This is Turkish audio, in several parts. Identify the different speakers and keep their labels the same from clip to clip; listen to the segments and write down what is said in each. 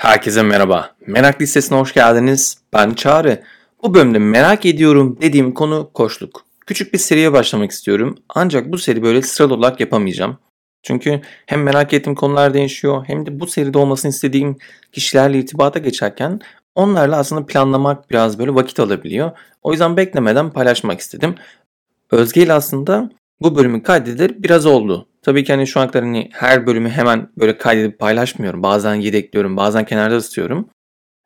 Speaker 1: Herkese merhaba. Merak listesine hoş geldiniz. Ben Çağrı. Bu bölümde merak ediyorum dediğim konu koçluk. Küçük bir seriye başlamak istiyorum. Ancak bu seri böyle sıralı olarak yapamayacağım. Çünkü hem merak ettiğim konular değişiyor hem de bu seride olmasını istediğim kişilerle irtibata geçerken onlarla aslında planlamak biraz böyle vakit alabiliyor. O yüzden beklemeden paylaşmak istedim. Özge ile aslında bu bölümü kaydedilir biraz oldu. Tabii ki hani şu an kadar hani her bölümü hemen böyle kaydedip paylaşmıyorum. Bazen yedekliyorum, bazen kenarda tutuyorum.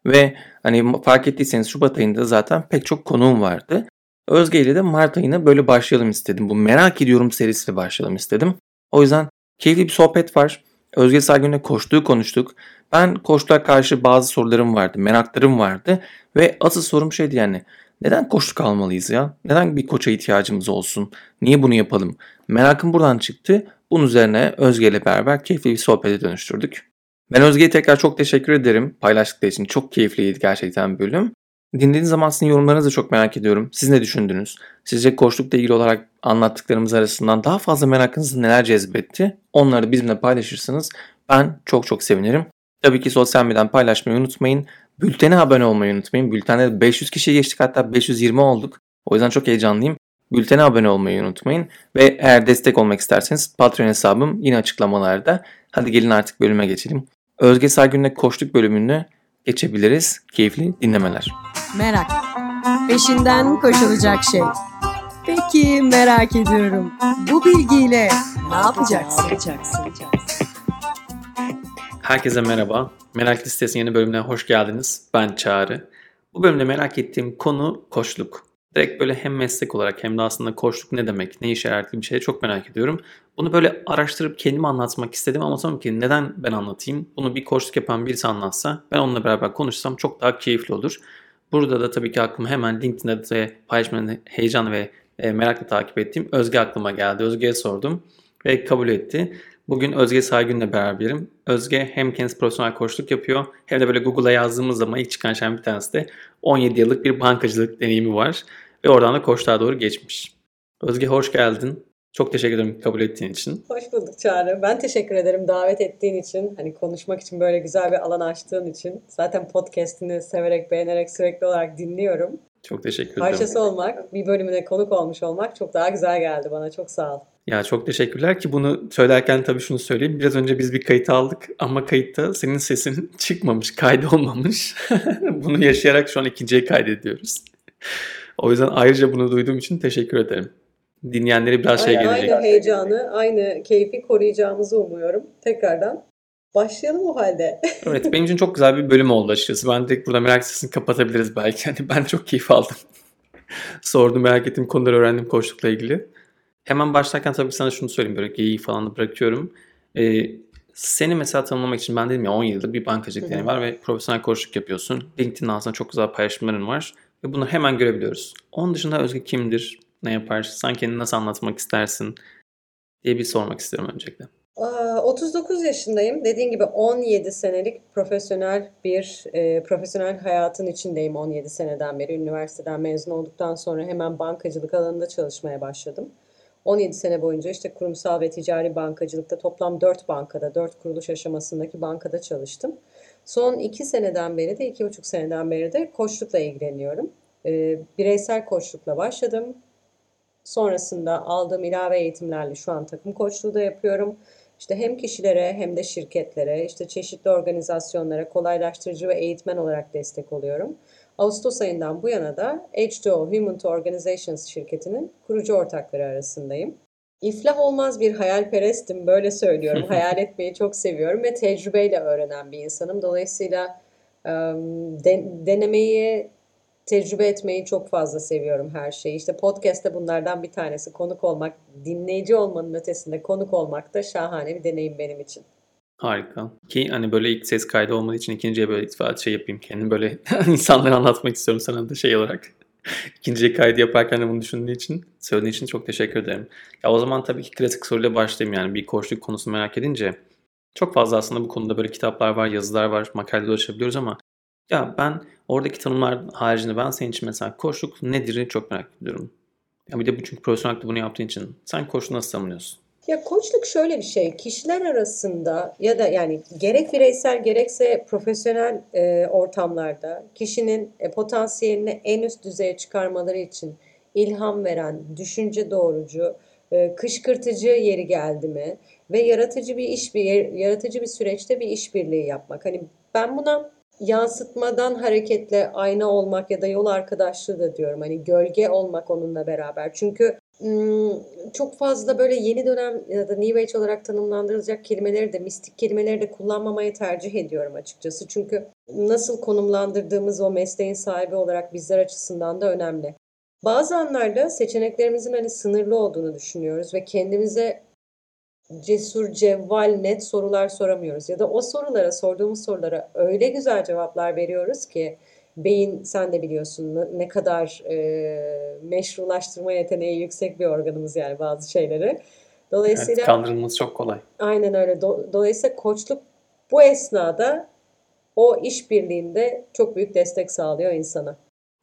Speaker 1: Ve hani fark ettiyseniz Şubat ayında zaten pek çok konuğum vardı. Özge ile de Mart ayına böyle başlayalım istedim. Bu merak ediyorum serisiyle başlayalım istedim. O yüzden keyifli bir sohbet var. Özge Sargün'le koştuğu konuştuk. Ben koştuğa karşı bazı sorularım vardı, meraklarım vardı. Ve asıl sorum şeydi yani neden koçluk almalıyız ya? Neden bir koça ihtiyacımız olsun? Niye bunu yapalım? Merakım buradan çıktı. Bunun üzerine Özge ile beraber keyifli bir sohbete dönüştürdük. Ben Özge'ye tekrar çok teşekkür ederim. Paylaştıkları için çok keyifliydi gerçekten bölüm. Dinlediğiniz zaman sizin yorumlarınızı çok merak ediyorum. Siz ne düşündünüz? Sizce koçlukla ilgili olarak anlattıklarımız arasından daha fazla merakınızı neler cezbetti? Onları bizimle paylaşırsanız ben çok çok sevinirim. Tabii ki sosyal medyadan paylaşmayı unutmayın. Bültene abone olmayı unutmayın. Bültende 500 kişi geçtik hatta 520 olduk. O yüzden çok heyecanlıyım. Bültene abone olmayı unutmayın. Ve eğer destek olmak isterseniz Patreon hesabım yine açıklamalarda. Hadi gelin artık bölüme geçelim. Özge Sargün'le koştuk bölümünü geçebiliriz. Keyifli dinlemeler.
Speaker 2: Merak. Peşinden koşulacak şey. Peki merak ediyorum. Bu bilgiyle ne yapacaksın?
Speaker 1: Herkese merhaba. Merak Listesi'nin yeni bölümüne hoş geldiniz. Ben Çağrı. Bu bölümde merak ettiğim konu koçluk. Direkt böyle hem meslek olarak hem de aslında koçluk ne demek, ne işe yarar bir şey çok merak ediyorum. Bunu böyle araştırıp kendime anlatmak istedim ama sonra ki neden ben anlatayım? Bunu bir koçluk yapan birisi anlatsa ben onunla beraber konuşsam çok daha keyifli olur. Burada da tabii ki aklıma hemen LinkedIn'de de paylaşmanın heyecan ve e, merakla takip ettiğim Özge aklıma geldi. Özge'ye sordum ve kabul etti. Bugün Özge Saygün'le beraberim. Özge hem kendisi profesyonel koçluk yapıyor hem de böyle Google'a yazdığımız zaman ilk çıkan şey bir tanesi de 17 yıllık bir bankacılık deneyimi var. Ve oradan da koçluğa doğru geçmiş. Özge hoş geldin. Çok teşekkür ederim kabul ettiğin için.
Speaker 3: Hoş bulduk Çağrı. Ben teşekkür ederim davet ettiğin için. Hani konuşmak için böyle güzel bir alan açtığın için. Zaten podcast'ini severek, beğenerek sürekli olarak dinliyorum.
Speaker 1: Çok teşekkür ederim.
Speaker 3: Parçası olmak, bir bölümüne konuk olmuş olmak çok daha güzel geldi bana. Çok sağ ol.
Speaker 1: Ya çok teşekkürler ki bunu söylerken tabii şunu söyleyeyim. Biraz önce biz bir kayıt aldık ama kayıtta senin sesin çıkmamış, kaydı olmamış. bunu yaşayarak şu an ikinciye kaydediyoruz. o yüzden ayrıca bunu duyduğum için teşekkür ederim. Dinleyenleri biraz şey gelecek.
Speaker 3: Aynı heyecanı, aynı keyfi koruyacağımızı umuyorum. Tekrardan Başlayalım o halde.
Speaker 1: evet benim için çok güzel bir bölüm oldu açıkçası. Ben direkt burada merak sesini kapatabiliriz belki. Yani ben çok keyif aldım. Sordum merak ettiğim konuları öğrendim koçlukla ilgili. Hemen başlarken tabii sana şunu söyleyeyim böyle geyiği falan da bırakıyorum. Ee, seni mesela tanımlamak için ben dedim ya 10 yıldır bir bankacılık deneyimi var ve profesyonel koçluk yapıyorsun. LinkedIn aslında çok güzel paylaşımların var ve bunu hemen görebiliyoruz. Onun dışında Özge kimdir? Ne yapar? Sen kendini nasıl anlatmak istersin? diye bir sormak istiyorum öncelikle.
Speaker 3: 39 yaşındayım. Dediğin gibi 17 senelik profesyonel bir e, profesyonel hayatın içindeyim 17 seneden beri. Üniversiteden mezun olduktan sonra hemen bankacılık alanında çalışmaya başladım. 17 sene boyunca işte kurumsal ve ticari bankacılıkta toplam 4 bankada, 4 kuruluş aşamasındaki bankada çalıştım. Son 2 seneden beri de, 2,5 seneden beri de koçlukla ilgileniyorum. E, bireysel koçlukla başladım. Sonrasında aldığım ilave eğitimlerle şu an takım koçluğu da yapıyorum. İşte hem kişilere hem de şirketlere, işte çeşitli organizasyonlara kolaylaştırıcı ve eğitmen olarak destek oluyorum. Ağustos ayından bu yana da H2O Human to Organizations şirketinin kurucu ortakları arasındayım. İflah olmaz bir hayalperestim, böyle söylüyorum. Hayal etmeyi çok seviyorum ve tecrübeyle öğrenen bir insanım. Dolayısıyla denemeyi, tecrübe etmeyi çok fazla seviyorum her şeyi. İşte podcast'te bunlardan bir tanesi. Konuk olmak, dinleyici olmanın ötesinde konuk olmak da şahane bir deneyim benim için.
Speaker 1: Harika. Ki hani böyle ilk ses kaydı olmadığı için ikinciye böyle itfaat şey yapayım. Kendim böyle insanlara anlatmak istiyorum sana da şey olarak. ikinciye kaydı yaparken de bunu düşündüğü için, söylediğin için çok teşekkür ederim. Ya o zaman tabii ki klasik soruyla başlayayım yani bir koçluk konusunu merak edince. Çok fazla aslında bu konuda böyle kitaplar var, yazılar var, makaleler ulaşabiliyoruz ama ya ben oradaki tanımlar haricinde ben senin için mesela koçluk nedir çok merak ediyorum. Ya bir de bu çünkü profesyonel bunu yaptığın için sen koçluğu nasıl tanımlıyorsun?
Speaker 3: Ya koçluk şöyle bir şey. Kişiler arasında ya da yani gerek bireysel gerekse profesyonel e, ortamlarda kişinin e, potansiyelini en üst düzeye çıkarmaları için ilham veren, düşünce doğrucu, e, kışkırtıcı yeri geldi mi ve yaratıcı bir iş bir yaratıcı bir süreçte bir işbirliği yapmak. Hani ben buna yansıtmadan hareketle ayna olmak ya da yol arkadaşlığı da diyorum. Hani gölge olmak onunla beraber. Çünkü çok fazla böyle yeni dönem ya da New Age olarak tanımlandırılacak kelimeleri de, mistik kelimeleri de kullanmamayı tercih ediyorum açıkçası. Çünkü nasıl konumlandırdığımız o mesleğin sahibi olarak bizler açısından da önemli. Bazı anlarda seçeneklerimizin hani sınırlı olduğunu düşünüyoruz ve kendimize cesur, cevval, net sorular soramıyoruz. Ya da o sorulara, sorduğumuz sorulara öyle güzel cevaplar veriyoruz ki beyin sen de biliyorsun ne kadar e, meşrulaştırma yeteneği yüksek bir organımız yani bazı şeyleri.
Speaker 1: Dolayısıyla evet, kandırılması çok kolay.
Speaker 3: Aynen öyle. Do- dolayısıyla koçluk bu esnada o işbirliğinde çok büyük destek sağlıyor insana.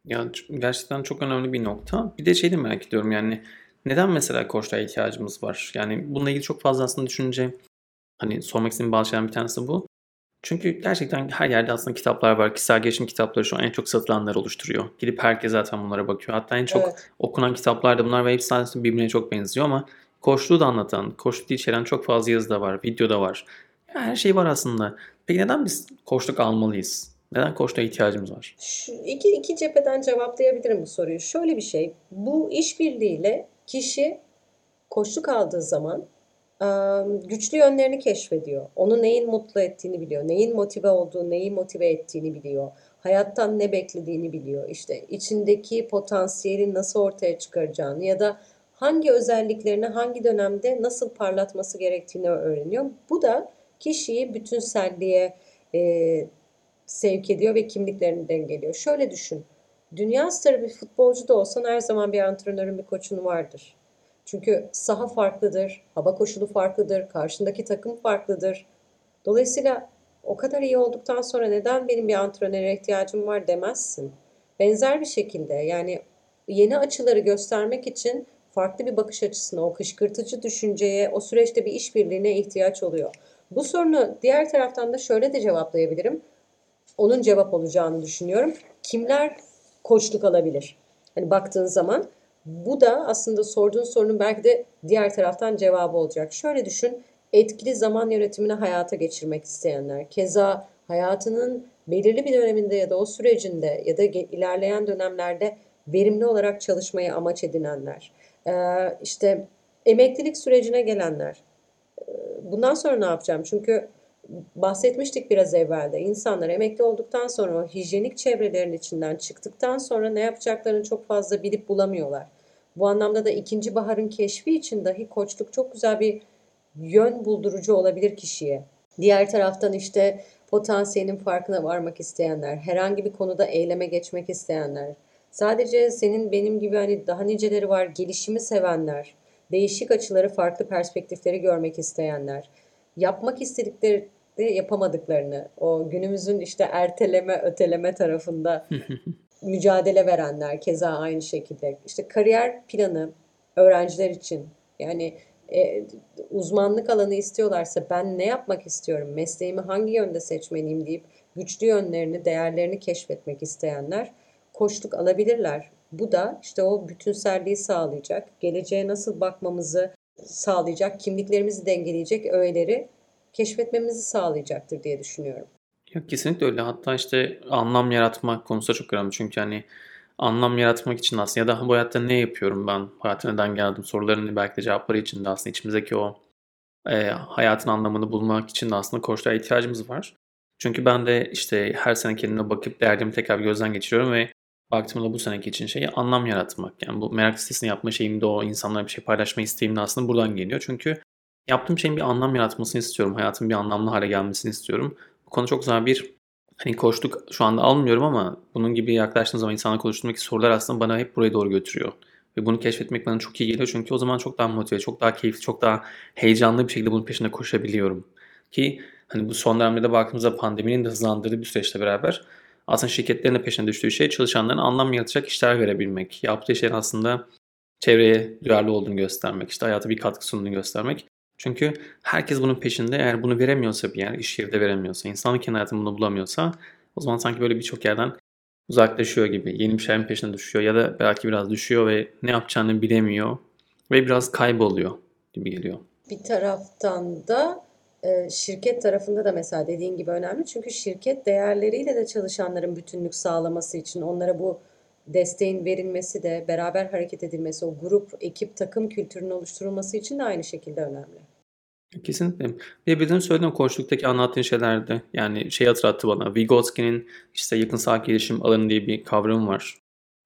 Speaker 1: Ya gerçekten çok önemli bir nokta. Bir de şey de merak ediyorum yani neden mesela koçluğa ihtiyacımız var? Yani bununla ilgili çok fazla aslında düşünce hani sormak istediğim bazı şeylerden bir tanesi bu. Çünkü gerçekten her yerde aslında kitaplar var. Kişisel gelişim kitapları şu an en çok satılanlar oluşturuyor. Gidip herkes zaten bunlara bakıyor. Hatta en çok evet. okunan kitaplar da bunlar ve hepsi aslında birbirine çok benziyor ama koçluğu da anlatan, koçluğu içeren çok fazla yazı da var, video da var. Yani her şey var aslında. Peki neden biz koçluk almalıyız? Neden koçluğa ihtiyacımız var?
Speaker 3: Şu iki, iki cepheden cevaplayabilirim bu soruyu. Şöyle bir şey, bu işbirliğiyle kişi koçluk aldığı zaman güçlü yönlerini keşfediyor. Onu neyin mutlu ettiğini biliyor. Neyin motive olduğu, neyi motive ettiğini biliyor. Hayattan ne beklediğini biliyor. İşte içindeki potansiyeli nasıl ortaya çıkaracağını ya da hangi özelliklerini hangi dönemde nasıl parlatması gerektiğini öğreniyor. Bu da kişiyi bütünselliğe e, sevk ediyor ve kimliklerini dengeliyor. Şöyle düşün. Dünya starı bir futbolcu da olsan her zaman bir antrenörün, bir koçun vardır. Çünkü saha farklıdır, hava koşulu farklıdır, karşındaki takım farklıdır. Dolayısıyla o kadar iyi olduktan sonra neden benim bir antrenöre ihtiyacım var demezsin. Benzer bir şekilde yani yeni açıları göstermek için farklı bir bakış açısına, o kışkırtıcı düşünceye, o süreçte bir işbirliğine ihtiyaç oluyor. Bu sorunu diğer taraftan da şöyle de cevaplayabilirim. Onun cevap olacağını düşünüyorum. Kimler koçluk alabilir? Hani baktığın zaman bu da aslında sorduğun sorunun belki de diğer taraftan cevabı olacak. Şöyle düşün, etkili zaman yönetimini hayata geçirmek isteyenler, keza hayatının belirli bir döneminde ya da o sürecinde ya da ilerleyen dönemlerde verimli olarak çalışmayı amaç edinenler, işte emeklilik sürecine gelenler. Bundan sonra ne yapacağım? Çünkü bahsetmiştik biraz evvelde. İnsanlar emekli olduktan sonra o hijyenik çevrelerin içinden çıktıktan sonra ne yapacaklarını çok fazla bilip bulamıyorlar. Bu anlamda da ikinci baharın keşfi için dahi koçluk çok güzel bir yön buldurucu olabilir kişiye. Diğer taraftan işte potansiyelin farkına varmak isteyenler, herhangi bir konuda eyleme geçmek isteyenler, sadece senin benim gibi hani daha niceleri var gelişimi sevenler, değişik açıları, farklı perspektifleri görmek isteyenler, yapmak istedikleri de yapamadıklarını, o günümüzün işte erteleme, öteleme tarafında mücadele verenler keza aynı şekilde. İşte kariyer planı öğrenciler için yani e, uzmanlık alanı istiyorlarsa ben ne yapmak istiyorum, mesleğimi hangi yönde seçmeliyim deyip güçlü yönlerini, değerlerini keşfetmek isteyenler koçluk alabilirler. Bu da işte o bütünselliği sağlayacak, geleceğe nasıl bakmamızı sağlayacak, kimliklerimizi dengeleyecek öğeleri keşfetmemizi sağlayacaktır diye düşünüyorum.
Speaker 1: Yok kesinlikle öyle. Hatta işte anlam yaratmak konusu çok önemli. Çünkü hani anlam yaratmak için aslında ya da bu hayatta ne yapıyorum ben, hayata neden geldim sorularının belki de cevapları için de aslında içimizdeki o e, hayatın anlamını bulmak için de aslında koçluğa ihtiyacımız var. Çünkü ben de işte her sene kendime bakıp değerlerimi tekrar bir gözden geçiriyorum ve baktığımda bu seneki için şeyi anlam yaratmak. Yani bu merak listesini yapma şeyim de o insanlara bir şey paylaşma isteğim de aslında buradan geliyor. Çünkü yaptığım şeyin bir anlam yaratmasını istiyorum. Hayatın bir anlamlı hale gelmesini istiyorum. Bu konu çok güzel bir hani koçluk şu anda almıyorum ama bunun gibi yaklaştığım zaman insanla konuştuğumdaki sorular aslında bana hep buraya doğru götürüyor. Ve bunu keşfetmek bana çok iyi geliyor çünkü o zaman çok daha motive, çok daha keyifli, çok daha heyecanlı bir şekilde bunun peşinde koşabiliyorum. Ki hani bu son dönemde baktığımızda pandeminin de hızlandırdığı bir süreçle beraber aslında şirketlerin de peşine düştüğü şey çalışanların anlam yaratacak işler verebilmek. Yaptığı şeyler aslında çevreye duyarlı olduğunu göstermek, işte hayata bir katkı sunduğunu göstermek. Çünkü herkes bunun peşinde. Eğer bunu veremiyorsa bir yer, iş yeri de veremiyorsa, insanlık hayatında bunu bulamıyorsa o zaman sanki böyle birçok yerden uzaklaşıyor gibi. Yeni bir şeyin peşine düşüyor ya da belki biraz düşüyor ve ne yapacağını bilemiyor ve biraz kayboluyor gibi geliyor.
Speaker 3: Bir taraftan da e, şirket tarafında da mesela dediğin gibi önemli. Çünkü şirket değerleriyle de çalışanların bütünlük sağlaması için onlara bu desteğin verilmesi de beraber hareket edilmesi, o grup, ekip, takım kültürünün oluşturulması için de aynı şekilde önemli.
Speaker 1: Kesinlikle. Bir de bizim söylediğin koçluktaki anlattığın şeylerde yani şey hatırlattı bana. Vygotsky'nin işte yakınsal gelişim alanı diye bir kavram var.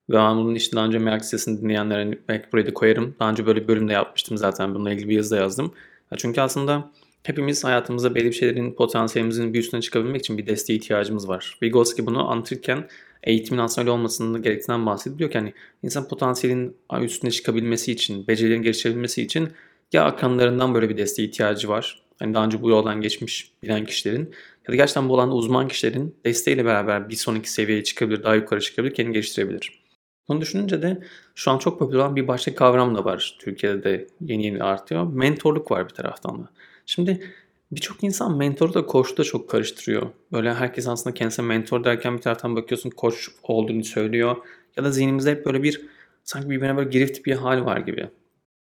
Speaker 1: Ve ben bunun işte daha önce merak listesini dinleyenlere belki buraya da koyarım. Daha önce böyle bir bölümde yapmıştım zaten. Bununla ilgili bir yazı da yazdım. Çünkü aslında hepimiz hayatımızda belli bir şeylerin potansiyelimizin bir üstüne çıkabilmek için bir desteğe ihtiyacımız var. Vygotsky bunu anlatırken eğitimin aslında olmasının gerektiğinden bahsediyor ki hani insan potansiyelin üstüne çıkabilmesi için, becerilerin geliştirebilmesi için ya akranlarından böyle bir desteğe ihtiyacı var. Hani daha önce bu yoldan geçmiş bilen kişilerin ya da gerçekten bu alanda uzman kişilerin desteğiyle beraber bir sonraki seviyeye çıkabilir, daha yukarı çıkabilir, kendini geliştirebilir. Bunu düşününce de şu an çok popüler olan bir başka kavram da var. Türkiye'de de yeni yeni artıyor. Mentorluk var bir taraftan da. Şimdi birçok insan mentoru da koçu da çok karıştırıyor. Böyle herkes aslında kendisine mentor derken bir taraftan bakıyorsun koç olduğunu söylüyor. Ya da zihnimizde hep böyle bir sanki birbirine böyle girift bir hal var gibi.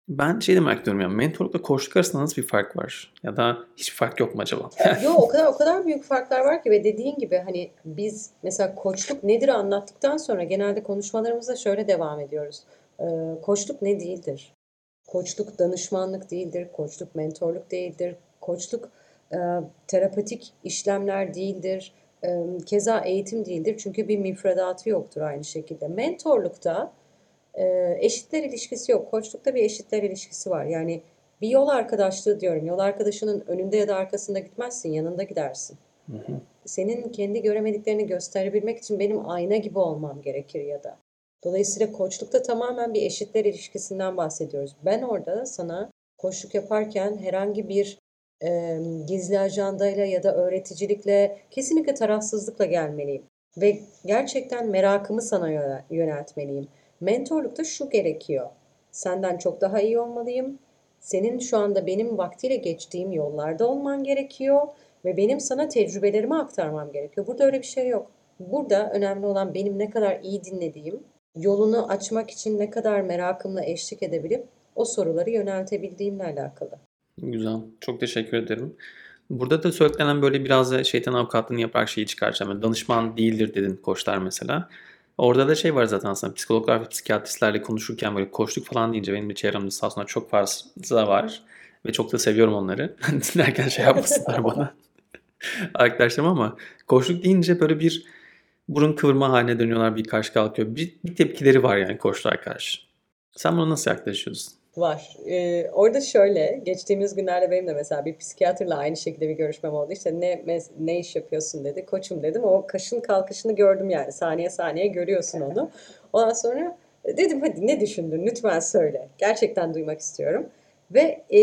Speaker 1: Ben şey de merak ediyorum ya mentorlukla koçluk arasında nasıl bir fark var? Ya da hiçbir fark yok mu acaba?
Speaker 3: yok o kadar o kadar büyük farklar var ki ve dediğin gibi hani biz mesela koçluk nedir anlattıktan sonra genelde konuşmalarımızda şöyle devam ediyoruz. Ee, koçluk ne değildir? Koçluk danışmanlık değildir, koçluk mentorluk değildir, koçluk e, terapatik işlemler değildir, e, keza eğitim değildir çünkü bir müfredatı yoktur aynı şekilde. Mentorlukta e, eşitler ilişkisi yok. Koçlukta bir eşitler ilişkisi var. Yani bir yol arkadaşlığı diyorum. Yol arkadaşının önünde ya da arkasında gitmezsin, yanında gidersin. Hı hı. Senin kendi göremediklerini gösterebilmek için benim ayna gibi olmam gerekir ya da. Dolayısıyla koçlukta tamamen bir eşitler ilişkisinden bahsediyoruz. Ben orada sana koçluk yaparken herhangi bir e, gizli ajandayla ya da öğreticilikle kesinlikle tarafsızlıkla gelmeliyim. Ve gerçekten merakımı sana yöneltmeliyim. Mentorlukta şu gerekiyor. Senden çok daha iyi olmalıyım. Senin şu anda benim vaktiyle geçtiğim yollarda olman gerekiyor ve benim sana tecrübelerimi aktarmam gerekiyor. Burada öyle bir şey yok. Burada önemli olan benim ne kadar iyi dinlediğim, yolunu açmak için ne kadar merakımla eşlik edebilip o soruları yöneltebildiğimle alakalı.
Speaker 1: Güzel. Çok teşekkür ederim. Burada da söylenen böyle biraz da şeytan avukatlığını yaparak şeyi çıkaracağım. Yani danışman değildir dedin koçlar mesela. Orada da şey var zaten aslında psikologlar ve psikiyatristlerle konuşurken böyle koçluk falan deyince benim de çevremde sağ çok fazla var. Ve çok da seviyorum onları. Dinlerken şey yapmasınlar bana. Arkadaşlarım ama koçluk deyince böyle bir burun kıvırma haline dönüyorlar bir karşı kalkıyor. Bir, bir tepkileri var yani koçlar karşı. Sen buna nasıl yaklaşıyorsun?
Speaker 3: Var. Ee, orada şöyle, geçtiğimiz günlerde benim de mesela bir psikiyatrla aynı şekilde bir görüşmem oldu. İşte ne ne iş yapıyorsun dedi. Koçum dedim. O kaşın kalkışını gördüm yani. Saniye saniye görüyorsun onu. Ondan sonra dedim hadi ne düşündün lütfen söyle. Gerçekten duymak istiyorum. Ve e,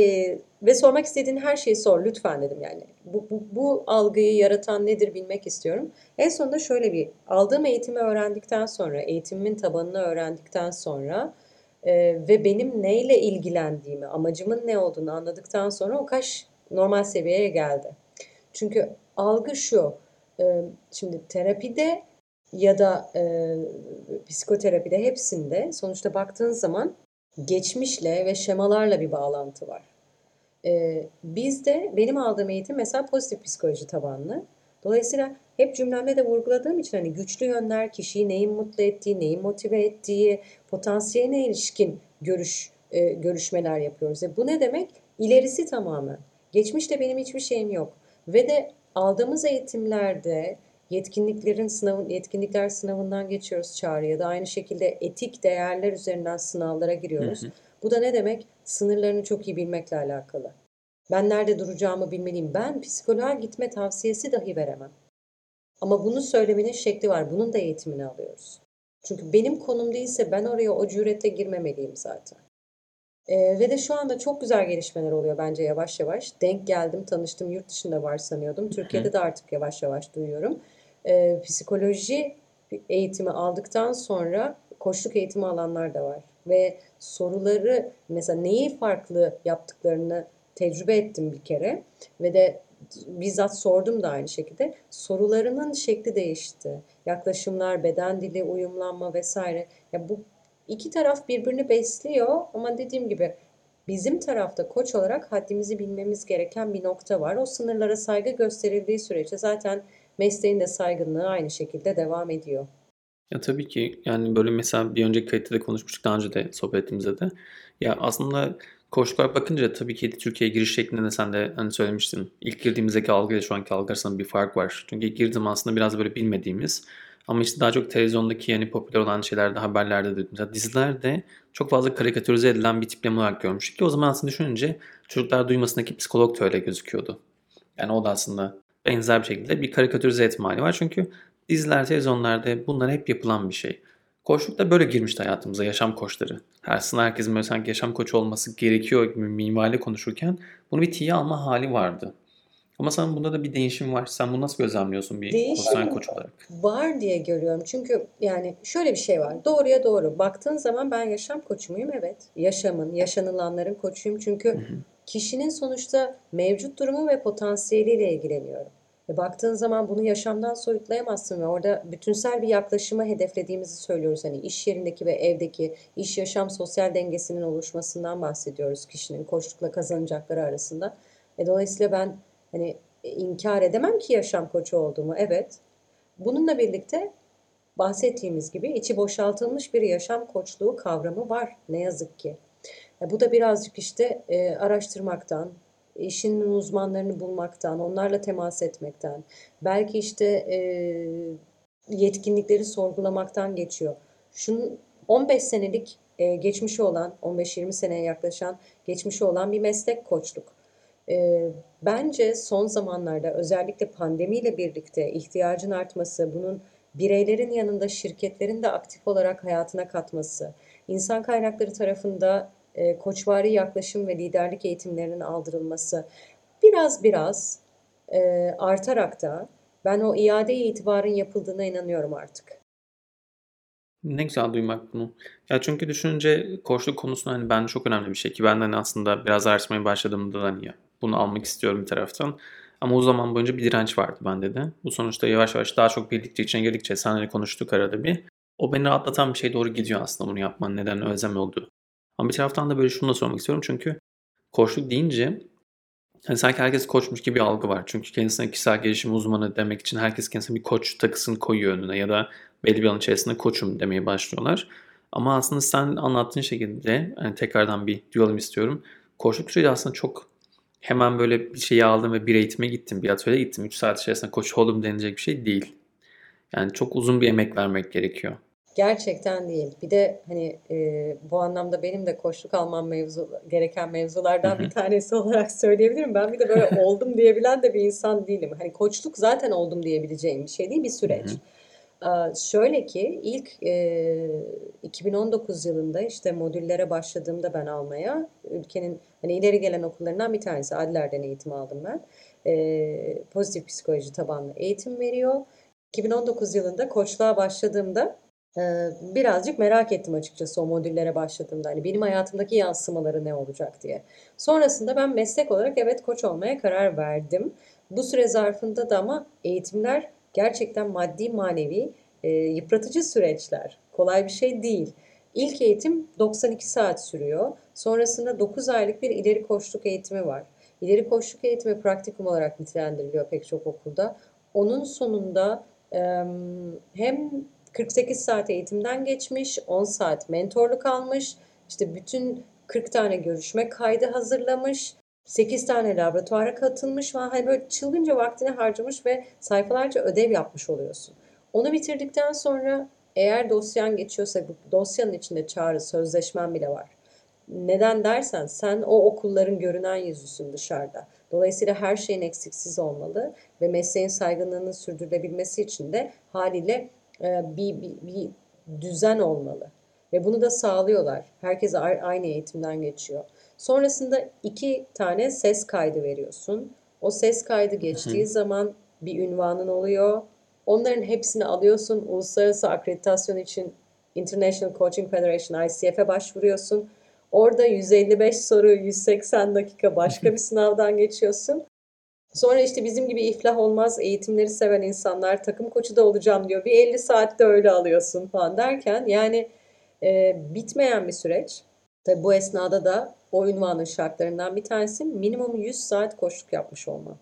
Speaker 3: ve sormak istediğin her şeyi sor lütfen dedim yani. Bu, bu, bu algıyı yaratan nedir bilmek istiyorum. En sonunda şöyle bir aldığım eğitimi öğrendikten sonra, eğitimimin tabanını öğrendikten sonra ee, ve benim neyle ilgilendiğimi, amacımın ne olduğunu anladıktan sonra o kaş normal seviyeye geldi. Çünkü algı şu, e, şimdi terapide ya da e, psikoterapide hepsinde sonuçta baktığın zaman geçmişle ve şemalarla bir bağlantı var. E, bizde benim aldığım eğitim mesela pozitif psikoloji tabanlı. Dolayısıyla hep cümlemde de vurguladığım için hani güçlü yönler, kişiyi neyin mutlu ettiği, neyin motive ettiği, potansiyeline ilişkin görüş e, görüşmeler yapıyoruz. E bu ne demek? İlerisi tamamen. Geçmişte benim hiçbir şeyim yok. Ve de aldığımız eğitimlerde yetkinliklerin sınavın yetkinlikler sınavından geçiyoruz çağrıya da aynı şekilde etik değerler üzerinden sınavlara giriyoruz. Hı hı. Bu da ne demek? Sınırlarını çok iyi bilmekle alakalı. Ben nerede duracağımı bilmeliyim. Ben psikoloğa gitme tavsiyesi dahi veremem. Ama bunu söylemenin şekli var. Bunun da eğitimini alıyoruz. Çünkü benim konum değilse ben oraya o cüretle girmemeliyim zaten. Ee, ve de şu anda çok güzel gelişmeler oluyor bence yavaş yavaş. Denk geldim, tanıştım. Yurt dışında var sanıyordum. Türkiye'de de artık yavaş yavaş duyuyorum. Ee, psikoloji eğitimi aldıktan sonra koçluk eğitimi alanlar da var. Ve soruları mesela neyi farklı yaptıklarını tecrübe ettim bir kere ve de bizzat sordum da aynı şekilde. Sorularının şekli değişti. Yaklaşımlar, beden dili, uyumlanma vesaire. Ya bu iki taraf birbirini besliyor ama dediğim gibi bizim tarafta koç olarak haddimizi bilmemiz gereken bir nokta var. O sınırlara saygı gösterildiği sürece zaten mesleğin de saygınlığı aynı şekilde devam ediyor.
Speaker 1: Ya tabii ki yani böyle mesela bir önceki kayıtta da konuşmuştuk daha önce de sohbet ettiğimizde de. Ya aslında koçluğa bakınca tabii ki Türkiye'ye giriş şeklinde de sen de hani söylemiştin. İlk girdiğimizdeki algıyla şu anki algı arasında bir fark var. Çünkü ilk girdiğim aslında biraz böyle bilmediğimiz ama işte daha çok televizyondaki yani popüler olan şeylerde, haberlerde de, mesela dizilerde çok fazla karikatürize edilen bir tipleme olarak görmüştük ki o zaman aslında düşününce çocuklar duymasındaki psikolog da öyle gözüküyordu. Yani o da aslında benzer bir şekilde bir karikatürize etme var. Çünkü diziler, televizyonlarda bunlar hep yapılan bir şey. Koçluk da böyle girmişti hayatımıza yaşam koçları. Aslında herkesin böyle sanki yaşam koçu olması gerekiyor gibi minvalde konuşurken bunu bir tiye alma hali vardı. Ama sen bunda da bir değişim var. Sen bunu nasıl gözlemliyorsun bir profesyonel koç olarak?
Speaker 3: Var diye görüyorum. Çünkü yani şöyle bir şey var. Doğruya doğru. Baktığın zaman ben yaşam koçu muyum? Evet. Yaşamın, yaşanılanların koçuyum. Çünkü hı hı. kişinin sonuçta mevcut durumu ve potansiyeliyle ilgileniyorum. Ve baktığın zaman bunu yaşamdan soyutlayamazsın ve orada bütünsel bir yaklaşımı hedeflediğimizi söylüyoruz. Hani iş yerindeki ve evdeki iş yaşam sosyal dengesinin oluşmasından bahsediyoruz kişinin koçlukla kazanacakları arasında. E dolayısıyla ben hani inkar edemem ki yaşam koçu olduğumu. Evet. Bununla birlikte bahsettiğimiz gibi içi boşaltılmış bir yaşam koçluğu kavramı var ne yazık ki. E bu da birazcık işte e, araştırmaktan, işinin uzmanlarını bulmaktan, onlarla temas etmekten, belki işte e, yetkinlikleri sorgulamaktan geçiyor. Şunun 15 senelik e, geçmişi olan, 15-20 seneye yaklaşan geçmişi olan bir meslek koçluk. E, bence son zamanlarda özellikle pandemiyle birlikte ihtiyacın artması, bunun bireylerin yanında şirketlerin de aktif olarak hayatına katması, insan kaynakları tarafında e, koçvari yaklaşım ve liderlik eğitimlerinin aldırılması biraz biraz e, artarak da ben o iade itibarın yapıldığına inanıyorum artık.
Speaker 1: Ne güzel duymak bunu. Ya çünkü düşününce koçluk konusunda hani ben çok önemli bir şey ki ben hani aslında biraz araştırmaya başladığımda da hani bunu almak istiyorum bir taraftan. Ama o zaman boyunca bir direnç vardı bende de. Bu sonuçta yavaş yavaş daha çok bildikçe içine girdikçe senle konuştuk arada bir. O beni rahatlatan bir şey doğru gidiyor aslında bunu yapman neden özlem oldu. Ama bir taraftan da böyle şunu da sormak istiyorum. Çünkü koçluk deyince hani sanki herkes koçmuş gibi bir algı var. Çünkü kendisine kişisel gelişim uzmanı demek için herkes kendisine bir koç takısını koyuyor önüne ya da belli bir alan içerisinde koçum demeye başlıyorlar. Ama aslında sen anlattığın şekilde hani tekrardan bir duyalım istiyorum. Koçluk süreci aslında çok hemen böyle bir şeyi aldım ve bir eğitime gittim, bir atölyeye gittim. 3 saat içerisinde koç oldum denilecek bir şey değil. Yani çok uzun bir emek vermek gerekiyor.
Speaker 3: Gerçekten değil. Bir de hani e, bu anlamda benim de koçluk almam mevzu gereken mevzulardan bir tanesi olarak söyleyebilirim. Ben bir de böyle oldum diyebilen de bir insan değilim. Hani koçluk zaten oldum diyebileceğim bir şey değil, bir süreç. Ee, şöyle ki ilk e, 2019 yılında işte modüllere başladığımda ben almaya ülkenin hani ileri gelen okullarından bir tanesi Adler'den eğitim aldım ben. Ee, pozitif psikoloji tabanlı eğitim veriyor. 2019 yılında koçluğa başladığımda birazcık merak ettim açıkçası o modüllere başladığımda. Hani benim hayatımdaki yansımaları ne olacak diye. Sonrasında ben meslek olarak evet koç olmaya karar verdim. Bu süre zarfında da ama eğitimler gerçekten maddi manevi e, yıpratıcı süreçler. Kolay bir şey değil. İlk eğitim 92 saat sürüyor. Sonrasında 9 aylık bir ileri koçluk eğitimi var. İleri koçluk eğitimi praktikum olarak nitelendiriliyor pek çok okulda. Onun sonunda hem 48 saat eğitimden geçmiş, 10 saat mentorluk almış, işte bütün 40 tane görüşme kaydı hazırlamış, 8 tane laboratuvara katılmış ve hani böyle çılgınca vaktini harcamış ve sayfalarca ödev yapmış oluyorsun. Onu bitirdikten sonra eğer dosyan geçiyorsa dosyanın içinde çağrı, sözleşmen bile var. Neden dersen sen o okulların görünen yüzüsün dışarıda. Dolayısıyla her şeyin eksiksiz olmalı ve mesleğin saygınlığını sürdürülebilmesi için de haliyle bir, bir, bir düzen olmalı. Ve bunu da sağlıyorlar. Herkes aynı eğitimden geçiyor. Sonrasında iki tane ses kaydı veriyorsun. O ses kaydı geçtiği Hı. zaman bir ünvanın oluyor. Onların hepsini alıyorsun. Uluslararası akreditasyon için International Coaching Federation ICF'e başvuruyorsun. Orada 155 soru, 180 dakika başka bir sınavdan geçiyorsun. Sonra işte bizim gibi iflah olmaz eğitimleri seven insanlar takım koçu da olacağım diyor. Bir 50 saatte öyle alıyorsun falan derken yani e, bitmeyen bir süreç. Tabii bu esnada da o ünvanın şartlarından bir tanesi minimum 100 saat koçluk yapmış olman.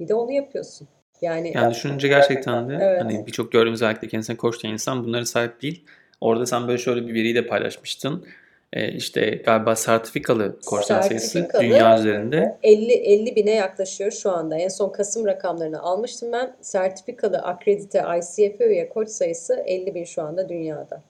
Speaker 3: Bir de onu yapıyorsun. Yani,
Speaker 1: Yani düşününce gerçekten de
Speaker 3: Evet.
Speaker 1: hani birçok gördüğümüz özellikle kendisine koç insan bunlara sahip değil. Orada sen böyle şöyle bir veriyi de paylaşmıştın. Ee, işte galiba sertifikalı koçlar sayısı dünya üzerinde
Speaker 3: 50 50 bine yaklaşıyor şu anda. En son Kasım rakamlarını almıştım ben. Sertifikalı akredite ICF'e üye koç sayısı 50 bin şu anda dünyada.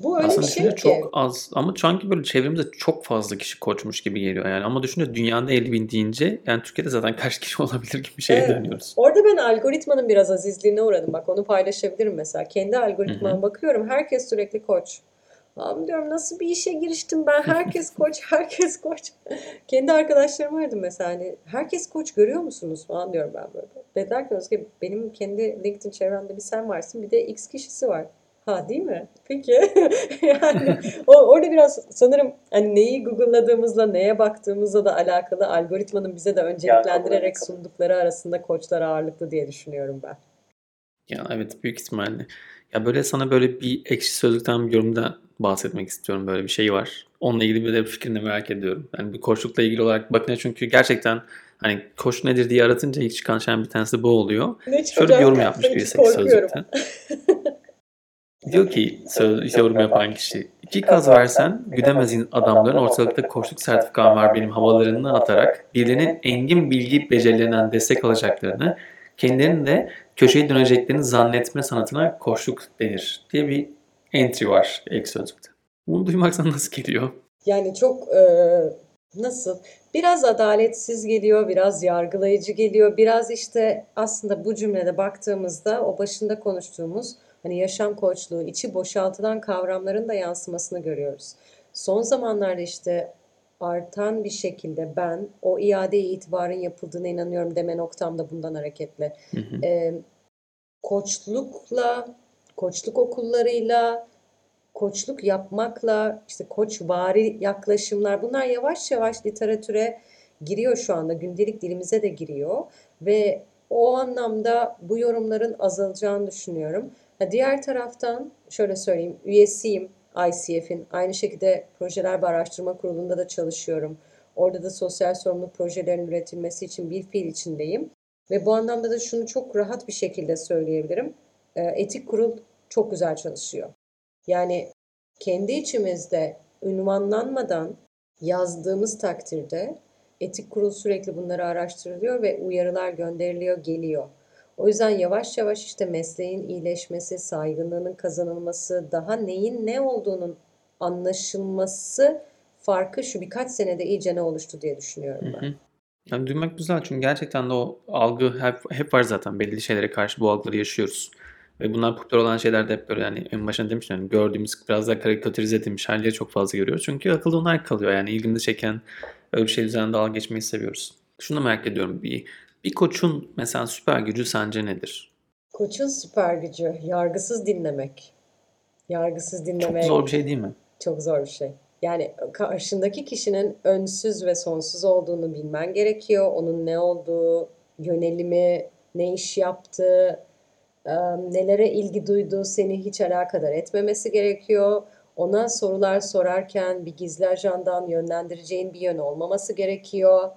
Speaker 3: Bu öyle
Speaker 1: aslında
Speaker 3: bir şey ki.
Speaker 1: çok az ama sanki böyle çevremizde çok fazla kişi koçmuş gibi geliyor yani. Ama düşününce dünyada 50 bin deyince yani Türkiye'de zaten kaç kişi olabilir gibi bir şeye
Speaker 3: Evet.
Speaker 1: dönüyoruz.
Speaker 3: Orada ben algoritmanın biraz azizliğine uğradım. Bak onu paylaşabilirim mesela. Kendi algoritmama bakıyorum. Herkes sürekli koç. Abi diyorum nasıl bir işe giriştim ben? Herkes koç, herkes koç. Kendi arkadaşlarım vardı mesela hani herkes koç görüyor musunuz falan diyorum ben böyle. Dediler ki Özge benim kendi LinkedIn çevremde bir sen varsın bir de X kişisi var. Ha değil mi? Peki. yani o, orada biraz sanırım hani neyi Google'ladığımızla neye baktığımızla da alakalı algoritmanın bize de önceliklendirerek sundukları arasında koçlar ağırlıklı diye düşünüyorum ben.
Speaker 1: Ya evet büyük ihtimalle. Ya böyle sana böyle bir ekşi sözlükten bir yorumda bahsetmek istiyorum. Böyle bir şey var. Onunla ilgili bir de fikrini merak ediyorum. Yani bir koçlukla ilgili olarak bakınca çünkü gerçekten hani koç nedir diye aratınca ilk çıkan şeyin bir tanesi bu oluyor.
Speaker 3: Ne
Speaker 1: Şöyle bir yorum yapmış
Speaker 3: Hiç
Speaker 1: birisi sözlükten. Diyor ki söz, yorum yapan kişi. İki kaz versen güdemez adamların ortalıkta koçluk sertifikam var benim havalarını atarak birilerinin engin bilgi becerilerinden destek alacaklarını kendilerinin de köşeyi döneceklerini zannetme sanatına koçluk denir diye bir entry var ek sözlükte. Bunu duymak sana nasıl geliyor?
Speaker 3: Yani çok e, nasıl? Biraz adaletsiz geliyor, biraz yargılayıcı geliyor, biraz işte aslında bu cümlede baktığımızda o başında konuştuğumuz hani yaşam koçluğu, içi boşaltılan kavramların da yansımasını görüyoruz. Son zamanlarda işte artan bir şekilde ben o iade itibarın yapıldığına inanıyorum deme noktam da bundan hareketle.
Speaker 1: Hı hı.
Speaker 3: e, koçlukla, koçluk okullarıyla, koçluk yapmakla, işte koçvari yaklaşımlar bunlar yavaş yavaş literatüre giriyor şu anda. Gündelik dilimize de giriyor ve o anlamda bu yorumların azalacağını düşünüyorum. Ha, diğer taraftan şöyle söyleyeyim, üyesiyim ICF'in. Aynı şekilde Projeler ve Araştırma Kurulu'nda da çalışıyorum. Orada da sosyal sorumluluk projelerinin üretilmesi için bir fiil içindeyim. Ve bu anlamda da şunu çok rahat bir şekilde söyleyebilirim. Ee, Etik kurul çok güzel çalışıyor. Yani kendi içimizde ünvanlanmadan yazdığımız takdirde etik kurul sürekli bunları araştırılıyor ve uyarılar gönderiliyor, geliyor. O yüzden yavaş yavaş işte mesleğin iyileşmesi, saygınlığının kazanılması, daha neyin ne olduğunun anlaşılması farkı şu birkaç senede iyice ne oluştu diye düşünüyorum ben.
Speaker 1: Hı hı. Yani duymak güzel çünkü gerçekten de o algı hep, hep var zaten. Belli şeylere karşı bu algıları yaşıyoruz. Ve bunlar popüler olan şeyler de hep böyle yani en başında demiştim yani gördüğümüz biraz daha karikatürize edilmiş halleri çok fazla görüyoruz. Çünkü akılda onlar kalıyor yani ilgimizi çeken öyle bir şey üzerinde dalga geçmeyi seviyoruz. Şunu da merak ediyorum bir, bir koçun mesela süper gücü sence nedir?
Speaker 3: Koçun süper gücü yargısız dinlemek. Yargısız
Speaker 1: Çok
Speaker 3: dinlemek
Speaker 1: zor bir şey değil mi?
Speaker 3: çok zor bir şey. Yani karşındaki kişinin önsüz ve sonsuz olduğunu bilmen gerekiyor. Onun ne olduğu, yönelimi, ne iş yaptığı, nelere ilgi duyduğu seni hiç alakadar etmemesi gerekiyor. Ona sorular sorarken bir gizli ajandan yönlendireceğin bir yön olmaması gerekiyor.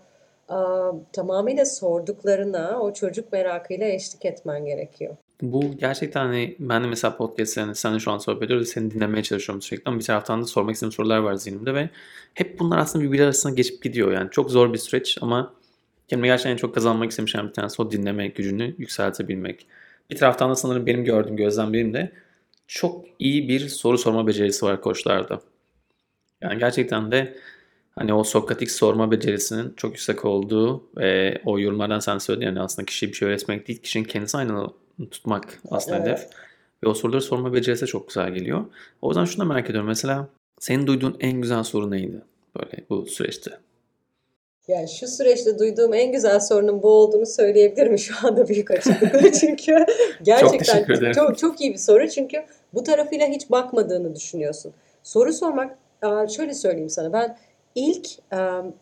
Speaker 3: Tamamıyla sorduklarına o çocuk merakıyla eşlik etmen gerekiyor.
Speaker 1: Bu gerçekten hani ben de mesela podcast yani seninle şu an sohbet ediyoruz. Seni dinlemeye çalışıyorum sürekli ama bir taraftan da sormak istediğim sorular var zihnimde ve hep bunlar aslında birbiri arasında geçip gidiyor. Yani çok zor bir süreç ama kendime gerçekten en çok kazanmak istemiş bir tanesi o dinleme gücünü yükseltebilmek. Bir taraftan da sanırım benim gördüğüm gözlemlerim de çok iyi bir soru sorma becerisi var koçlarda. Yani gerçekten de hani o Sokratik sorma becerisinin çok yüksek olduğu ve o yorumlardan sen söyledin yani aslında kişiye bir şey öğretmek değil, kişinin kendisi aynı tutmak aslında
Speaker 3: Evet.
Speaker 1: hedef. Ve o soruları sorma becerisi çok güzel geliyor. O yüzden şunu da merak ediyorum. Mesela senin duyduğun en güzel soru neydi? Böyle bu süreçte.
Speaker 3: Yani şu süreçte duyduğum en güzel sorunun bu olduğunu söyleyebilirim şu anda büyük açıklıkla çünkü gerçekten
Speaker 1: ederim.
Speaker 3: çok çok iyi bir soru çünkü bu tarafıyla hiç bakmadığını düşünüyorsun. Soru sormak şöyle söyleyeyim sana ben ilk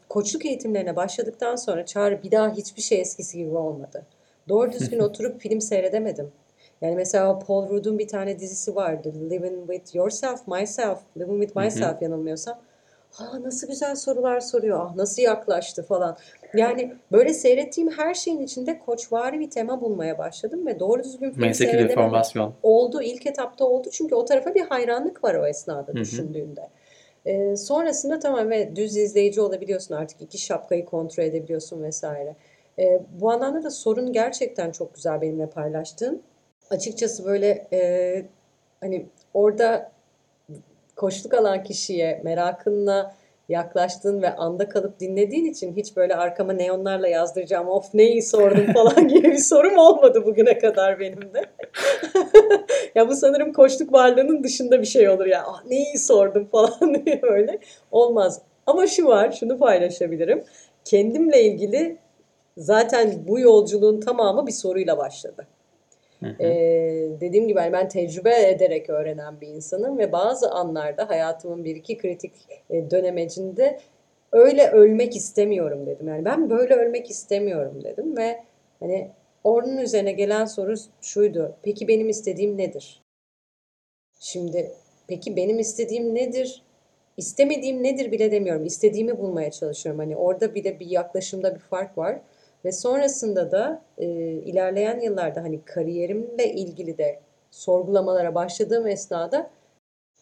Speaker 3: koçluk eğitimlerine başladıktan sonra Çağrı bir daha hiçbir şey eskisi gibi olmadı. Doğru düzgün oturup film seyredemedim. Yani mesela Paul Rudd'un bir tane dizisi vardı. Living with Yourself, Myself, Living with Myself yanılmıyorsam. Ha nasıl güzel sorular soruyor. Ah nasıl yaklaştı falan. Yani böyle seyrettiğim her şeyin içinde koçvari bir tema bulmaya başladım ve doğru düzgün film
Speaker 1: Mesleki deformasyon.
Speaker 3: Oldu, ilk etapta oldu çünkü o tarafa bir hayranlık var o esnada
Speaker 1: Hı hı.
Speaker 3: düşündüğünde. Ee, sonrasında tamam ve düz izleyici olabiliyorsun artık iki şapkayı kontrol edebiliyorsun vesaire. Ee, bu anlamda da sorun gerçekten çok güzel benimle paylaştığın. Açıkçası böyle e, hani orada koçluk alan kişiye merakınla yaklaştığın ve anda kalıp dinlediğin için hiç böyle arkama neonlarla yazdıracağım of neyi sordum falan gibi bir sorum olmadı bugüne kadar benim de. Ya bu sanırım koçluk varlığının dışında bir şey olur ya. Ah neyi sordum falan diye böyle. Olmaz. Ama şu var, şunu paylaşabilirim. Kendimle ilgili zaten bu yolculuğun tamamı bir soruyla başladı.
Speaker 1: Hı hı.
Speaker 3: Ee, dediğim gibi hani ben tecrübe ederek öğrenen bir insanım ve bazı anlarda hayatımın bir iki kritik dönemecinde öyle ölmek istemiyorum dedim. Yani ben böyle ölmek istemiyorum dedim ve hani onun üzerine gelen soru şuydu. Peki benim istediğim nedir? Şimdi peki benim istediğim nedir? İstemediğim nedir bile demiyorum. İstediğimi bulmaya çalışıyorum. Hani orada bile bir yaklaşımda bir fark var. Ve sonrasında da e, ilerleyen yıllarda hani kariyerimle ilgili de sorgulamalara başladığım esnada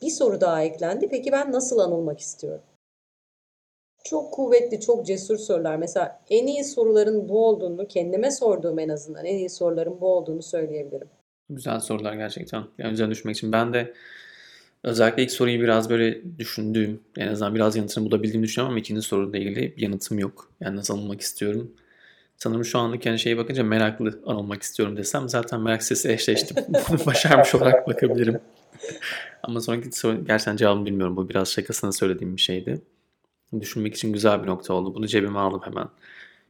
Speaker 3: bir soru daha eklendi. Peki ben nasıl anılmak istiyorum? Çok kuvvetli, çok cesur sorular. Mesela en iyi soruların bu olduğunu, kendime sorduğum en azından en iyi soruların bu olduğunu söyleyebilirim.
Speaker 1: Güzel sorular gerçekten. Yani üzerine düşmek için. Ben de özellikle ilk soruyu biraz böyle düşündüğüm, en azından biraz yanıtını bulabildiğimi düşünüyorum ama ikinci soruyla ilgili bir yanıtım yok. Yani nasıl anılmak istiyorum. Sanırım şu anlık yani şeye bakınca meraklı anılmak istiyorum desem zaten merak sesi eşleştim. Başarmış olarak bakabilirim. Ama sonraki soru gerçekten cevabını bilmiyorum. Bu biraz şakasına söylediğim bir şeydi. Düşünmek için güzel bir nokta oldu. Bunu cebime aldım hemen.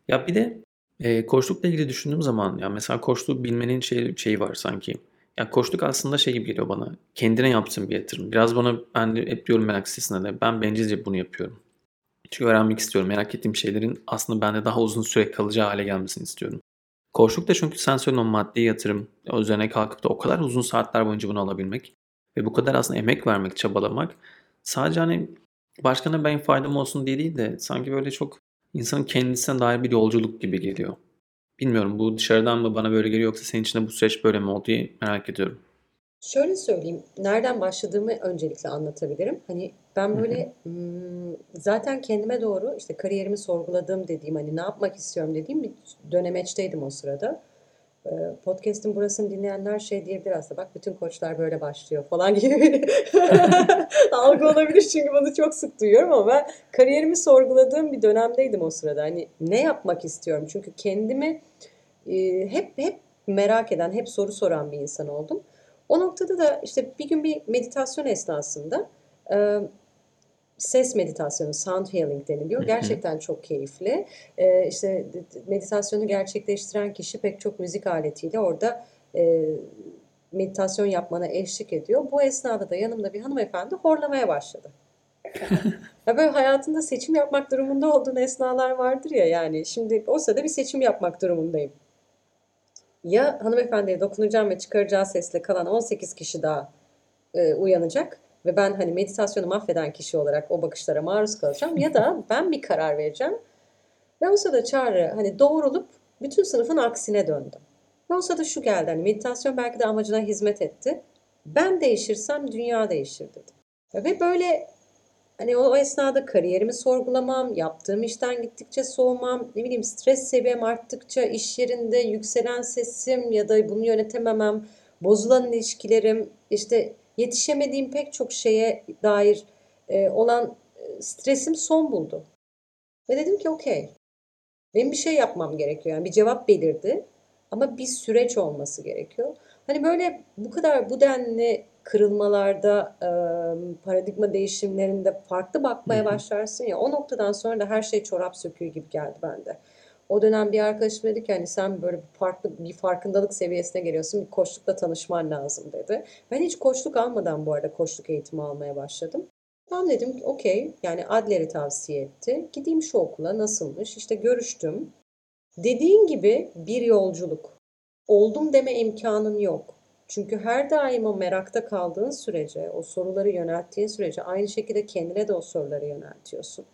Speaker 1: Ya bir de e, koçlukla ilgili düşündüğüm zaman ya mesela koçluğu bilmenin şey, şeyi var sanki. Ya koçluk aslında şey gibi geliyor bana. Kendine yaptığın bir yatırım. Biraz bana ben hep diyorum merak sitesinde de ben bencilce bunu yapıyorum. Çünkü öğrenmek istiyorum. Merak ettiğim şeylerin aslında bende daha uzun süre kalacağı hale gelmesini istiyorum. Koçluk da çünkü sen o maddi yatırım, üzerine kalkıp da o kadar uzun saatler boyunca bunu alabilmek ve bu kadar aslında emek vermek, çabalamak sadece hani başkana ben faydam olsun diye değil de sanki böyle çok insanın kendisine dair bir yolculuk gibi geliyor. Bilmiyorum bu dışarıdan mı bana böyle geliyor yoksa senin için de bu süreç böyle mi oldu diye merak ediyorum.
Speaker 3: Şöyle söyleyeyim, nereden başladığımı öncelikle anlatabilirim. Hani ben böyle hmm, zaten kendime doğru işte kariyerimi sorguladığım dediğim hani ne yapmak istiyorum dediğim bir dönemeçteydim o sırada. Ee, Podcast'in burasını dinleyenler şey diyebilir aslında bak bütün koçlar böyle başlıyor falan gibi bir algı olabilir çünkü bunu çok sık duyuyorum ama ben kariyerimi sorguladığım bir dönemdeydim o sırada. Hani ne yapmak istiyorum çünkü kendimi e, hep hep merak eden, hep soru soran bir insan oldum. O noktada da işte bir gün bir meditasyon esnasında e, ses meditasyonu, sound healing deniliyor. Gerçekten çok keyifli. E, işte meditasyonu gerçekleştiren kişi pek çok müzik aletiyle orada e, meditasyon yapmana eşlik ediyor. Bu esnada da yanımda bir hanımefendi horlamaya başladı. Ya böyle hayatında seçim yapmak durumunda olduğun esnalar vardır ya yani. Şimdi o sırada bir seçim yapmak durumundayım. Ya hanımefendiye dokunacağım ve çıkaracağı sesle kalan 18 kişi daha e, uyanacak ve ben hani meditasyonu mahveden kişi olarak o bakışlara maruz kalacağım ya da ben bir karar vereceğim ve o sırada Çağrı hani doğrulup bütün sınıfın aksine döndüm. Ve o sırada şu geldi hani meditasyon belki de amacına hizmet etti. Ben değişirsem dünya değişir dedim. Ve böyle Hani o esnada kariyerimi sorgulamam, yaptığım işten gittikçe soğumam, ne bileyim stres seviyem arttıkça iş yerinde yükselen sesim ya da bunu yönetememem, bozulan ilişkilerim, işte yetişemediğim pek çok şeye dair e, olan e, stresim son buldu. Ve dedim ki okey, benim bir şey yapmam gerekiyor. Yani bir cevap belirdi ama bir süreç olması gerekiyor. Hani böyle bu kadar bu denli kırılmalarda, e, paradigma değişimlerinde farklı bakmaya başlarsın ya o noktadan sonra da her şey çorap söküğü gibi geldi bende. O dönem bir arkadaşım dedi ki hani sen böyle bir farklı bir farkındalık seviyesine geliyorsun. Bir koçlukla tanışman lazım dedi. Ben hiç koçluk almadan bu arada koçluk eğitimi almaya başladım. Ben dedim ki okey yani Adler'i tavsiye etti. Gideyim şu okula nasılmış? İşte görüştüm. Dediğin gibi bir yolculuk. Oldum deme imkanın yok. Çünkü her daim o merakta kaldığın sürece, o soruları yönelttiğin sürece aynı şekilde kendine de o soruları yöneltiyorsun.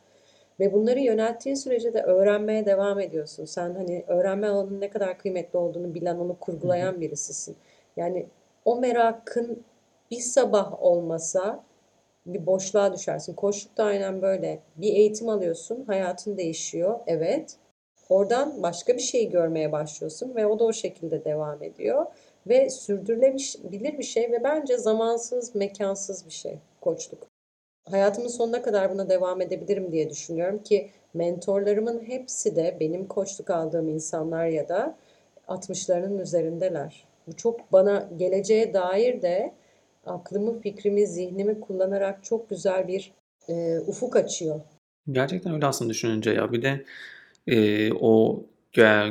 Speaker 3: Ve bunları yönelttiğin sürece de öğrenmeye devam ediyorsun. Sen hani öğrenme alanının ne kadar kıymetli olduğunu bilen, onu kurgulayan birisisin. Yani o merakın bir sabah olmasa bir boşluğa düşersin. Koçluk da aynen böyle. Bir eğitim alıyorsun, hayatın değişiyor. Evet. Oradan başka bir şey görmeye başlıyorsun ve o da o şekilde devam ediyor. Ve sürdürülebilir bir şey ve bence zamansız, mekansız bir şey koçluk. Hayatımın sonuna kadar buna devam edebilirim diye düşünüyorum ki mentorlarımın hepsi de benim koçluk aldığım insanlar ya da 60'larının üzerindeler. Bu çok bana geleceğe dair de aklımı, fikrimi, zihnimi kullanarak çok güzel bir e, ufuk açıyor.
Speaker 1: Gerçekten öyle aslında düşününce ya. Bir de e, o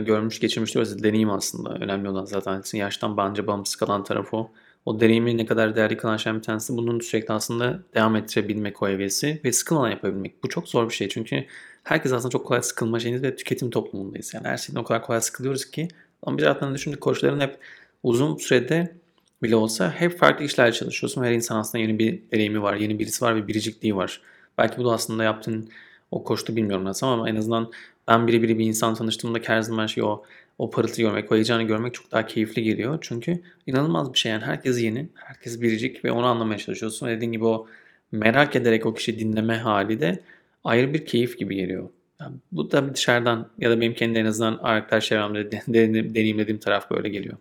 Speaker 1: görmüş geçirmiş diyoruz deneyim aslında. Önemli olan zaten yaştan bence bağımsız kalan tarafı o. O deneyimi ne kadar değerli kılan şeyden bir tanesi bunun sürekli aslında devam ettirebilmek o hevesi ve sıkılmadan yapabilmek. Bu çok zor bir şey çünkü herkes aslında çok kolay sıkılma şeyiniz ve tüketim toplumundayız. Yani her şeyden o kadar kolay sıkılıyoruz ki ama bir zaten düşündük koçların hep uzun sürede bile olsa hep farklı işler çalışıyorsun. Her insan aslında yeni bir deneyimi var, yeni birisi var ve biricikliği var. Belki bu da aslında yaptığın o koştu bilmiyorum nasıl ama en azından ben biri bir insan tanıştığımda her zaman şey o o parıltı görmek, o heyecanı görmek çok daha keyifli geliyor. Çünkü inanılmaz bir şey yani herkes yeni, herkes biricik ve onu anlamaya çalışıyorsun. Dediğin gibi o merak ederek o kişi dinleme hali de ayrı bir keyif gibi geliyor. Yani bu da dışarıdan ya da benim kendi en azından arkadaş çevremde deneyimlediğim taraf böyle geliyor.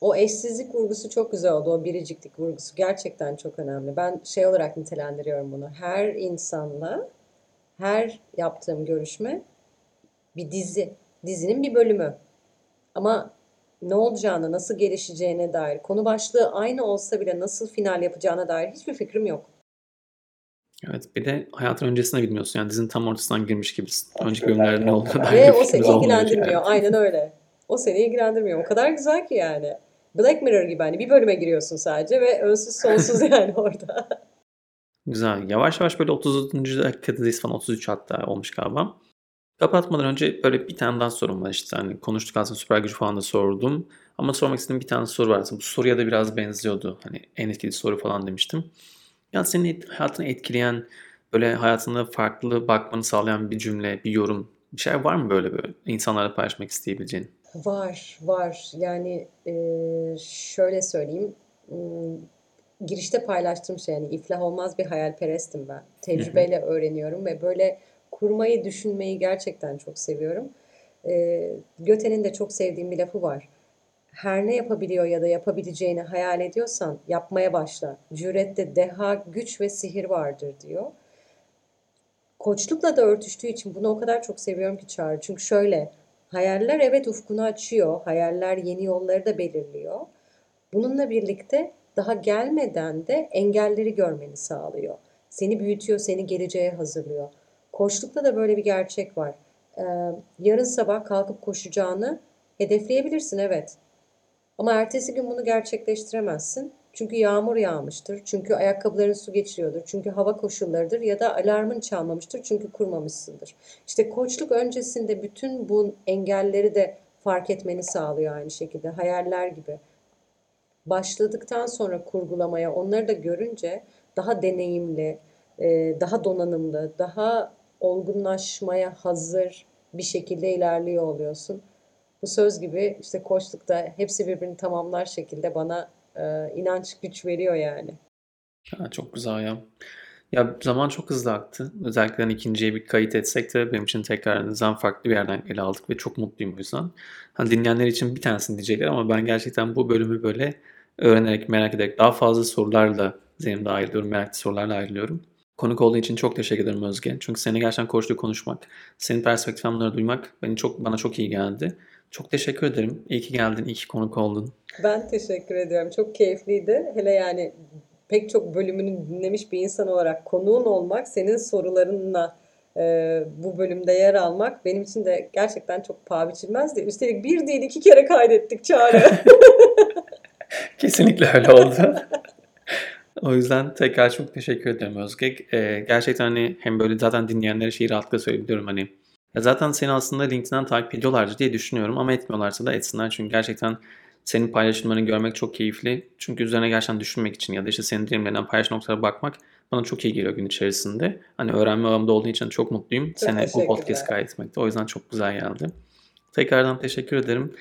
Speaker 3: O eşsizlik vurgusu çok güzel oldu. O biriciklik vurgusu gerçekten çok önemli. Ben şey olarak nitelendiriyorum bunu. Her insanla her yaptığım görüşme bir dizi. Dizinin bir bölümü. Ama ne olacağını, nasıl gelişeceğine dair, konu başlığı aynı olsa bile nasıl final yapacağına dair hiçbir fikrim yok.
Speaker 1: Evet bir de hayatın öncesinde bilmiyorsun. Yani dizinin tam ortasından girmiş gibisin. Önceki bölümlerde ne olduğunu dair
Speaker 3: Ve o seni ilgilendirmiyor. Yani. Aynen öyle. O seni ilgilendirmiyor. O kadar güzel ki yani. Black Mirror gibi hani bir bölüme giriyorsun sadece ve önsüz sonsuz yani orada.
Speaker 1: Güzel. Yavaş yavaş böyle 30. dakikadayız falan 33 hatta olmuş galiba. Kapatmadan önce böyle bir tane daha sorum var işte. Hani konuştuk aslında süper gücü falan da sordum. Ama sormak istediğim bir tane soru vardı. Bu soruya da biraz benziyordu. Hani en etkili soru falan demiştim. Ya senin hayatını etkileyen, böyle hayatında farklı bakmanı sağlayan bir cümle, bir yorum, bir şey var mı böyle böyle insanlarla paylaşmak isteyebileceğin?
Speaker 3: Var, var. Yani e, şöyle söyleyeyim. Girişte paylaştığım şey yani iflah olmaz bir hayalperestim ben. Tecrübeyle öğreniyorum ve böyle kurmayı, düşünmeyi gerçekten çok seviyorum. E, Göte'nin de çok sevdiğim bir lafı var. Her ne yapabiliyor ya da yapabileceğini hayal ediyorsan yapmaya başla. Cürette deha, güç ve sihir vardır diyor. Koçlukla da örtüştüğü için bunu o kadar çok seviyorum ki Çağrı. Çünkü şöyle, hayaller evet ufkunu açıyor, hayaller yeni yolları da belirliyor. Bununla birlikte daha gelmeden de engelleri görmeni sağlıyor. Seni büyütüyor, seni geleceğe hazırlıyor. Koçlukta da böyle bir gerçek var. Ee, yarın sabah kalkıp koşacağını hedefleyebilirsin evet. Ama ertesi gün bunu gerçekleştiremezsin. Çünkü yağmur yağmıştır, çünkü ayakkabıların su geçiriyordur, çünkü hava koşullarıdır ya da alarmın çalmamıştır çünkü kurmamışsındır. İşte koçluk öncesinde bütün bu engelleri de fark etmeni sağlıyor aynı şekilde hayaller gibi. Başladıktan sonra kurgulamaya onları da görünce daha deneyimli, e, daha donanımlı, daha olgunlaşmaya hazır bir şekilde ilerliyor oluyorsun. Bu söz gibi işte koçlukta hepsi birbirini tamamlar şekilde bana e, inanç güç veriyor yani.
Speaker 1: Ha, çok güzel ya. Ya zaman çok hızlı aktı. Özellikle hani ikinciye bir kayıt etsek de benim için tekrar nizam farklı bir yerden ele aldık ve çok mutluyum o yüzden. Hani dinleyenler için bir tanesini diyecekler ama ben gerçekten bu bölümü böyle öğrenerek, merak ederek daha fazla sorularla zihnimde ayrılıyorum, meraklı sorularla ayrılıyorum. Konuk olduğu için çok teşekkür ederim Özge. Çünkü seni gerçekten koçlu konuşmak, senin perspektiflerini duymak beni çok bana çok iyi geldi. Çok teşekkür ederim. İyi ki geldin, iyi ki konuk oldun.
Speaker 3: Ben teşekkür ediyorum. Çok keyifliydi. Hele yani pek çok bölümünü dinlemiş bir insan olarak konuğun olmak, senin sorularınla e, bu bölümde yer almak benim için de gerçekten çok paha biçilmezdi. Üstelik bir değil iki kere kaydettik Çağrı.
Speaker 1: Kesinlikle öyle oldu. O yüzden tekrar çok teşekkür ederim Özge. Ee, gerçekten hani hem böyle zaten dinleyenlere şeyi rahatlıkla söyleyebiliyorum hani. Ya zaten seni aslında LinkedIn'den takip ediyorlardı diye düşünüyorum ama etmiyorlarsa da etsinler. Çünkü gerçekten senin paylaşımlarını görmek çok keyifli. Çünkü üzerine gerçekten düşünmek için ya da işte senin deneyimlerinden paylaş noktalara bakmak bana çok iyi geliyor gün içerisinde. Hani öğrenme alanında olduğu için çok mutluyum.
Speaker 3: Çok
Speaker 1: Seni bu podcast kaydetmekte. O yüzden çok güzel geldi. Tekrardan teşekkür ederim.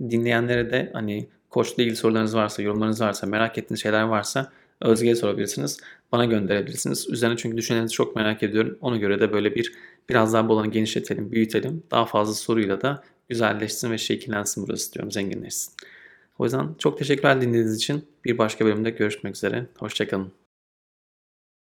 Speaker 1: Dinleyenlere de hani koçla ilgili sorularınız varsa, yorumlarınız varsa, merak ettiğiniz şeyler varsa Özge'ye sorabilirsiniz. Bana gönderebilirsiniz. Üzerine çünkü düşüncelerinizi çok merak ediyorum. Ona göre de böyle bir biraz daha bu alanı genişletelim, büyütelim. Daha fazla soruyla da güzelleşsin ve şekillensin burası istiyorum, zenginleşsin. O yüzden çok teşekkürler dinlediğiniz için. Bir başka bölümde görüşmek üzere. Hoşçakalın.